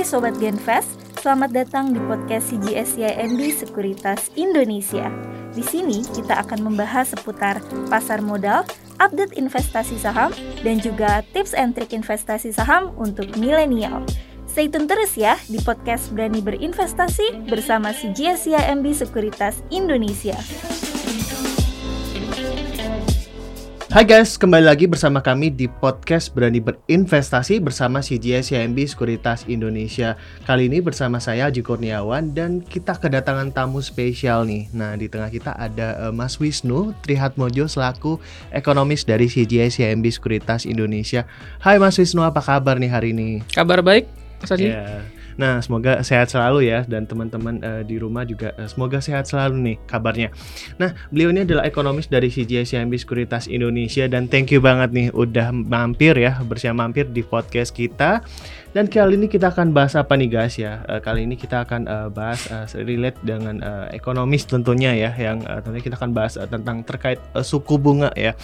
Hai Sobat Genfest, selamat datang di podcast CGSCIMB Sekuritas Indonesia. Di sini kita akan membahas seputar pasar modal, update investasi saham, dan juga tips and trik investasi saham untuk milenial. Stay tune terus ya di podcast Berani Berinvestasi bersama CGSCIMB Sekuritas Indonesia. Hai guys, kembali lagi bersama kami di podcast Berani Berinvestasi bersama CGS YMB Sekuritas Indonesia. Kali ini bersama saya Haji Kurniawan dan kita kedatangan tamu spesial nih. Nah, di tengah kita ada uh, Mas Wisnu Trihatmojo selaku ekonomis dari CGS YMB Sekuritas Indonesia. Hai Mas Wisnu, apa kabar nih hari ini? Kabar baik, Mas Haji. Yeah. Nah, semoga sehat selalu ya dan teman-teman uh, di rumah juga uh, semoga sehat selalu nih kabarnya. Nah, beliau ini adalah ekonomis dari CGS CIMB Sekuritas Indonesia dan thank you banget nih udah mampir ya bersama mampir di podcast kita. Dan kali ini kita akan bahas apa nih guys ya? Uh, kali ini kita akan uh, bahas uh, relate dengan uh, ekonomis tentunya ya, yang uh, tentunya kita akan bahas uh, tentang terkait uh, suku bunga ya.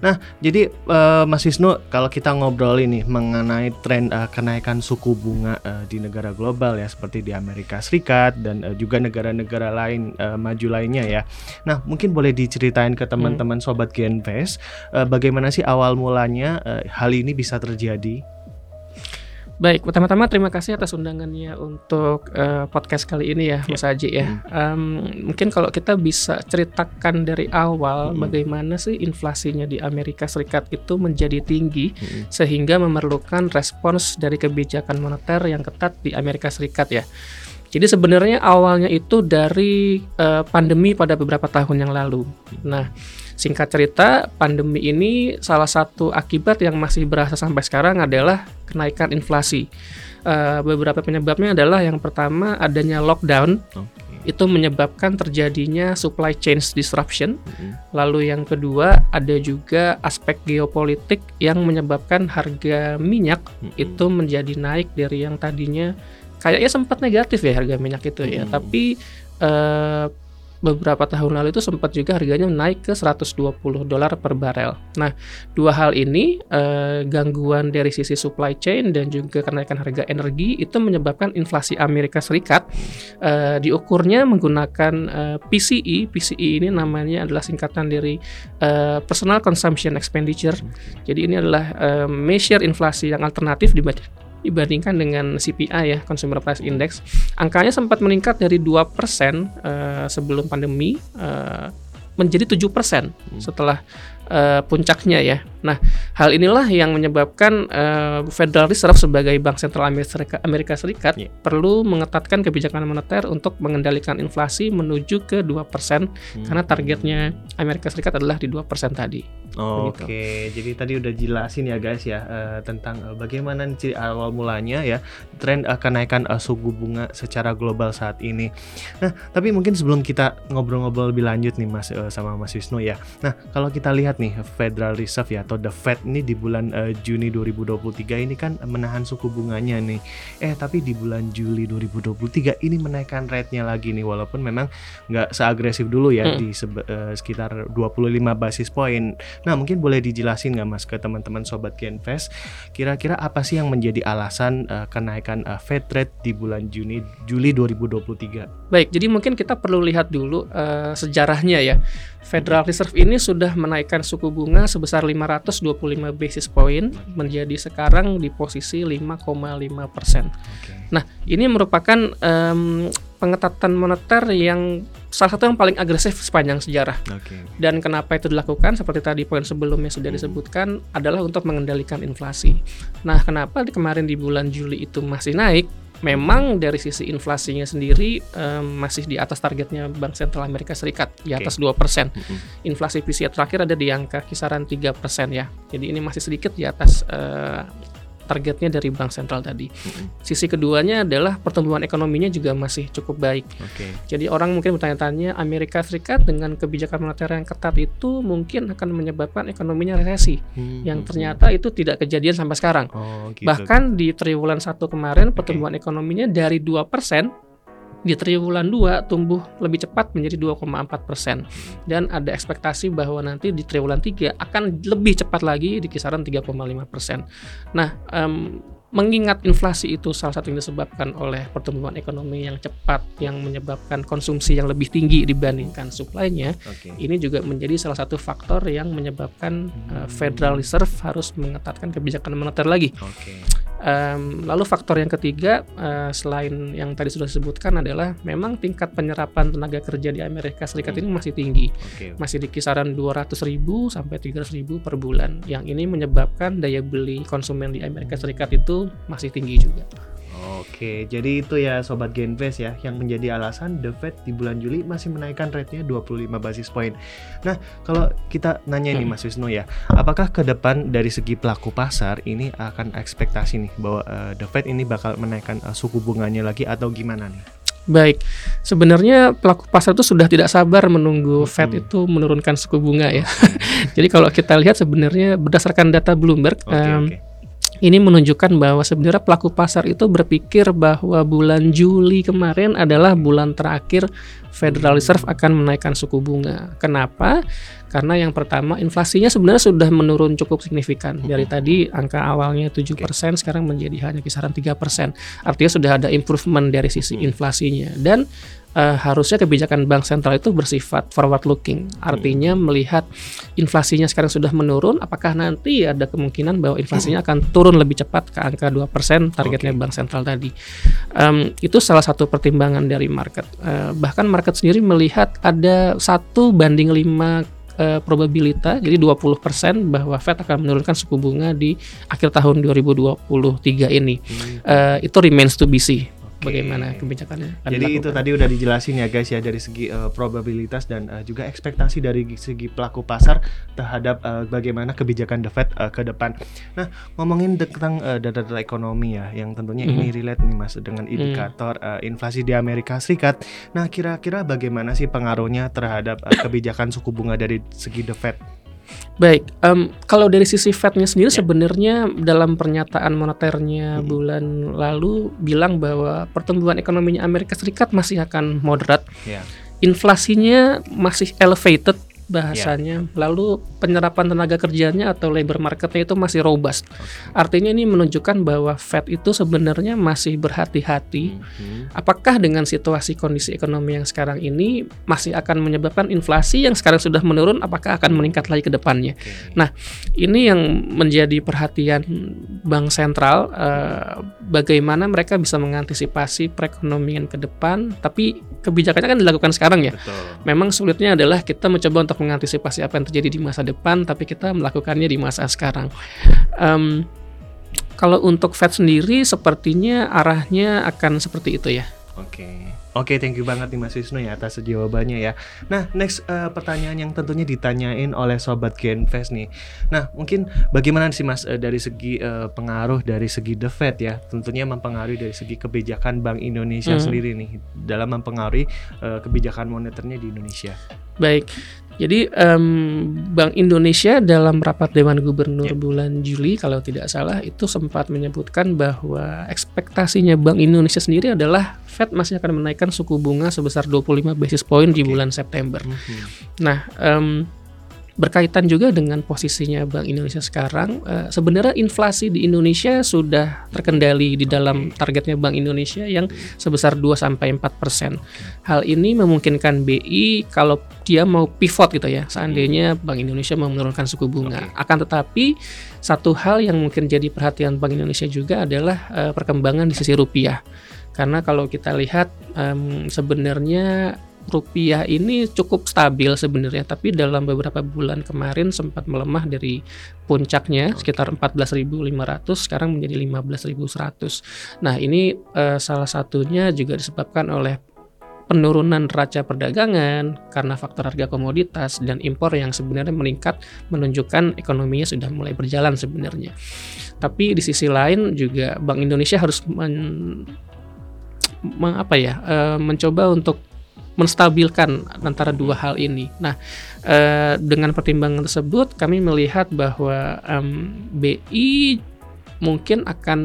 Nah, jadi uh, Mas Wisnu, kalau kita ngobrol ini mengenai tren uh, kenaikan suku bunga uh, di negara global ya, seperti di Amerika Serikat dan uh, juga negara-negara lain uh, maju lainnya ya. Nah, mungkin boleh diceritain ke teman-teman hmm. sobat Genvest, uh, bagaimana sih awal mulanya uh, hal ini bisa terjadi? Baik, pertama-tama terima kasih atas undangannya untuk uh, podcast kali ini ya, yeah. Mas Haji ya. Mm. Um, mungkin kalau kita bisa ceritakan dari awal mm. bagaimana sih inflasinya di Amerika Serikat itu menjadi tinggi mm. sehingga memerlukan respons dari kebijakan moneter yang ketat di Amerika Serikat ya. Jadi sebenarnya awalnya itu dari uh, pandemi pada beberapa tahun yang lalu. Nah, Singkat cerita, pandemi ini salah satu akibat yang masih berasa sampai sekarang adalah kenaikan inflasi. Uh, beberapa penyebabnya adalah yang pertama adanya lockdown. Okay. Itu menyebabkan terjadinya supply chain disruption. Mm-hmm. Lalu yang kedua ada juga aspek geopolitik yang menyebabkan harga minyak mm-hmm. itu menjadi naik dari yang tadinya kayaknya sempat negatif ya harga minyak itu ya. Mm-hmm. Tapi uh, beberapa tahun lalu itu sempat juga harganya naik ke 120 dolar per barel. Nah, dua hal ini eh, gangguan dari sisi supply chain dan juga kenaikan harga energi itu menyebabkan inflasi Amerika Serikat eh, diukurnya menggunakan eh, PCE. PCE ini namanya adalah singkatan dari eh, Personal Consumption Expenditure. Jadi ini adalah eh, measure inflasi yang alternatif dibaca dibandingkan dengan CPI ya Consumer Price Index angkanya sempat meningkat dari 2% uh, eh, sebelum pandemi uh, menjadi 7% hmm. setelah uh, puncaknya ya. Nah, hal inilah yang menyebabkan uh, Federal Reserve sebagai bank sentral Amerika, Amerika Serikat yeah. perlu mengetatkan kebijakan moneter untuk mengendalikan inflasi menuju ke 2% hmm. karena targetnya Amerika Serikat adalah di 2% tadi. Oh, Oke, okay. jadi tadi udah jelasin ya guys ya uh, tentang uh, bagaimana ciri awal mulanya ya tren uh, kenaikan uh, suku bunga secara global saat ini. Nah, tapi mungkin sebelum kita ngobrol-ngobrol lebih lanjut nih Mas uh, sama Mas Wisnu ya. Nah, kalau kita lihat nih Federal Reserve ya atau The Fed ini di bulan uh, Juni 2023 ini kan menahan suku bunganya nih. Eh tapi di bulan Juli 2023 ini menaikkan rate-nya lagi nih walaupun memang nggak seagresif dulu ya hmm. di uh, sekitar 25 basis point. Nah mungkin boleh dijelasin nggak mas ke teman-teman sobat Genvest kira-kira apa sih yang menjadi alasan uh, kenaikan uh, Fed rate di bulan Juni Juli 2023? Baik, jadi mungkin kita perlu lihat dulu uh, sejarahnya ya. Federal Reserve ini sudah menaikkan suku bunga sebesar 525 basis point menjadi sekarang di posisi 5,5 persen. Okay. Nah, ini merupakan um, pengetatan moneter yang salah satu yang paling agresif sepanjang sejarah. Okay. Dan kenapa itu dilakukan? Seperti tadi poin sebelumnya sudah hmm. disebutkan adalah untuk mengendalikan inflasi. Nah, kenapa di kemarin di bulan Juli itu masih naik? Memang dari sisi inflasinya sendiri um, masih di atas targetnya Bank Sentral Amerika Serikat di atas dua persen. Inflasi PCE terakhir ada di angka kisaran tiga persen ya. Jadi ini masih sedikit di atas uh, targetnya dari bank sentral tadi. Sisi keduanya adalah pertumbuhan ekonominya juga masih cukup baik. Okay. Jadi orang mungkin bertanya-tanya Amerika Serikat dengan kebijakan moneter yang ketat itu mungkin akan menyebabkan ekonominya resesi. Mm-hmm. Yang ternyata itu tidak kejadian sampai sekarang. Oh, gitu. Bahkan di triwulan satu kemarin pertumbuhan okay. ekonominya dari 2% di triwulan 2 tumbuh lebih cepat menjadi 2,4 persen dan ada ekspektasi bahwa nanti di triwulan 3 akan lebih cepat lagi di kisaran 3,5 persen. Nah, um, mengingat inflasi itu salah satu yang disebabkan oleh pertumbuhan ekonomi yang cepat yang menyebabkan konsumsi yang lebih tinggi dibandingkan suplainya Oke. ini juga menjadi salah satu faktor yang menyebabkan uh, Federal Reserve harus mengetatkan kebijakan moneter lagi. Oke. Um, lalu faktor yang ketiga uh, selain yang tadi sudah disebutkan adalah memang tingkat penyerapan tenaga kerja di Amerika Serikat ini masih tinggi, Oke. masih di kisaran 200.000 sampai 300.000 per bulan. Yang ini menyebabkan daya beli konsumen di Amerika Serikat itu masih tinggi juga. Oke, jadi itu ya sobat Genvest ya yang menjadi alasan The Fed di bulan Juli masih menaikkan rate-nya 25 basis point. Nah, kalau kita nanya nih Mas Wisnu ya, apakah ke depan dari segi pelaku pasar ini akan ekspektasi nih bahwa eh, The Fed ini bakal menaikkan eh, suku bunganya lagi atau gimana nih? Baik, sebenarnya pelaku pasar itu sudah tidak sabar menunggu Hmm. Fed itu menurunkan suku bunga ya. Jadi kalau kita lihat sebenarnya berdasarkan data Bloomberg, Oke, em, oke. Ini menunjukkan bahwa sebenarnya pelaku pasar itu berpikir bahwa bulan Juli kemarin adalah bulan terakhir Federal Reserve akan menaikkan suku bunga. Kenapa? Karena yang pertama inflasinya sebenarnya sudah menurun cukup signifikan. Dari tadi angka awalnya 7% sekarang menjadi hanya kisaran 3%. Artinya sudah ada improvement dari sisi inflasinya dan eh, harusnya kebijakan bank sentral itu bersifat forward looking. Artinya melihat inflasinya sekarang sudah menurun, apakah nanti ada kemungkinan bahwa inflasinya akan turun lebih cepat ke angka 2% targetnya Oke. bank sentral tadi. Em, itu salah satu pertimbangan dari market. Eh, bahkan market sendiri melihat ada satu banding 5 eh, probabilita, jadi 20% bahwa Fed akan menurunkan suku bunga di akhir tahun 2023 ini. Hmm, Eh, itu remains to be see. Bagaimana kebijakannya? akan Jadi itu dilakukan. tadi udah dijelasin ya guys ya dari segi eh, probabilitas dan eh, juga ekspektasi dari segi pelaku pasar terhadap eh, bagaimana kebijakan The Fed eh, ke depan. Nah ngomongin tentang eh, data-data ekonomi ya, yang tentunya ini relate nih mas dengan indikator eh, inflasi di Amerika Serikat. Nah kira-kira bagaimana sih pengaruhnya terhadap eh, kebijakan suku bunga dari segi The Fed? Baik, em, kalau dari sisi Fed-nya sendiri Ya. sebenarnya dalam pernyataan moneternya Mhm. bulan lalu bilang bahwa pertumbuhan ekonominya Amerika Serikat masih akan moderat, Ya. inflasinya masih elevated bahasanya, lalu penyerapan tenaga kerjanya atau labor marketnya itu masih robust. Artinya ini menunjukkan bahwa Fed itu sebenarnya masih berhati-hati Mhm. Apakah dengan situasi kondisi ekonomi yang sekarang ini masih akan menyebabkan inflasi yang sekarang sudah menurun apakah akan meningkat lagi ke depannya? Oke. Nah, Ini yang menjadi perhatian bank sentral eh, bagaimana mereka bisa mengantisipasi perekonomian ke depan tapi kebijakannya kan dilakukan sekarang ya. Betul. Memang sulitnya adalah kita mencoba untuk mengantisipasi apa yang terjadi di masa depan, tapi kita melakukannya di masa sekarang. Em, kalau untuk Fed sendiri, sepertinya arahnya akan seperti itu ya. Oke, oke, thank you banget nih Mas Wisnu ya atas jawabannya ya. Nah, next eh, pertanyaan yang tentunya ditanyain oleh sobat Genfest nih. Nah, mungkin bagaimana sih Mas eh, dari segi eh, pengaruh dari segi The Fed ya, tentunya mempengaruhi dari segi kebijakan Bank Indonesia Hmm. sendiri nih dalam mempengaruhi eh, kebijakan moneternya di Indonesia. Baik, jadi em, Bank Indonesia dalam rapat Dewan Gubernur Ya. bulan Juli kalau tidak salah itu sempat menyebutkan bahwa ekspektasinya Bank Indonesia sendiri adalah Fed masih akan menaikkan suku bunga sebesar 25 basis point di Oke. bulan September. Mhm. Nah, em, berkaitan juga dengan posisinya Bank Indonesia sekarang, eh, sebenarnya inflasi di Indonesia sudah terkendali di dalam targetnya Bank Indonesia yang sebesar 2 sampai 4 persen. Hal ini memungkinkan BI kalau dia mau pivot gitu ya, seandainya Bank Indonesia mau menurunkan suku bunga. Akan tetapi satu hal yang mungkin jadi perhatian Bank Indonesia juga adalah eh, perkembangan di sisi rupiah. Karena kalau kita lihat em, sebenarnya rupiah ini cukup stabil sebenarnya, tapi dalam beberapa bulan kemarin sempat melemah dari puncaknya Oke. sekitar 14.500 sekarang menjadi 15.100. Nah, ini eh, salah satunya juga disebabkan oleh penurunan neraca perdagangan karena faktor harga komoditas dan impor yang sebenarnya meningkat menunjukkan ekonominya sudah mulai berjalan sebenarnya. Tapi di sisi lain juga Bank Indonesia harus men, me- apa ya eh, mencoba untuk menstabilkan antara dua hal ini. Nah, eh, dengan pertimbangan tersebut kami melihat bahwa em, BI mungkin akan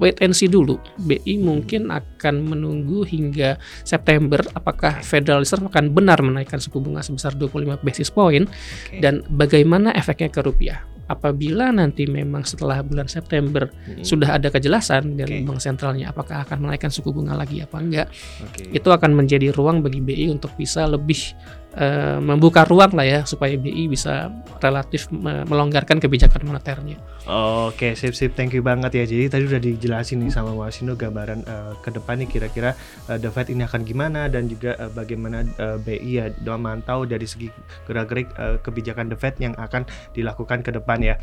wait and see dulu. BI mungkin akan menunggu hingga September apakah Federal Reserve akan benar menaikkan suku bunga sebesar 25 basis point Oke. dan bagaimana efeknya ke rupiah. Apabila nanti memang setelah bulan September Hmm. sudah ada kejelasan dari bank sentralnya apakah akan menaikkan suku bunga lagi apa enggak Oke. itu akan menjadi ruang bagi BI untuk bisa lebih eh, membuka ruang lah ya supaya BI bisa relatif me- melonggarkan kebijakan moneternya. Oke, sip sip, thank you banget ya. Jadi tadi udah dijelasin nih sama Wasino gambaran eh, ke depan nih kira-kira eh, The Fed ini akan gimana dan juga eh, bagaimana eh, BI ya memantau dari segi gerak-gerik eh, kebijakan The Fed yang akan dilakukan ke depan ya.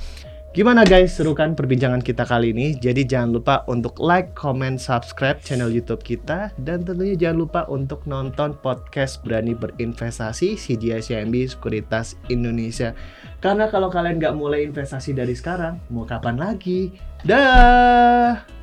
Gimana guys, seru kan perbincangan kita kali ini? Jadi jangan lupa untuk like, comment, subscribe channel YouTube kita dan tentunya jangan lupa untuk nonton podcast Berani Berinvestasi CGI CIMB Sekuritas Indonesia. Karena kalau kalian nggak mulai investasi dari sekarang, mau kapan lagi? Dah.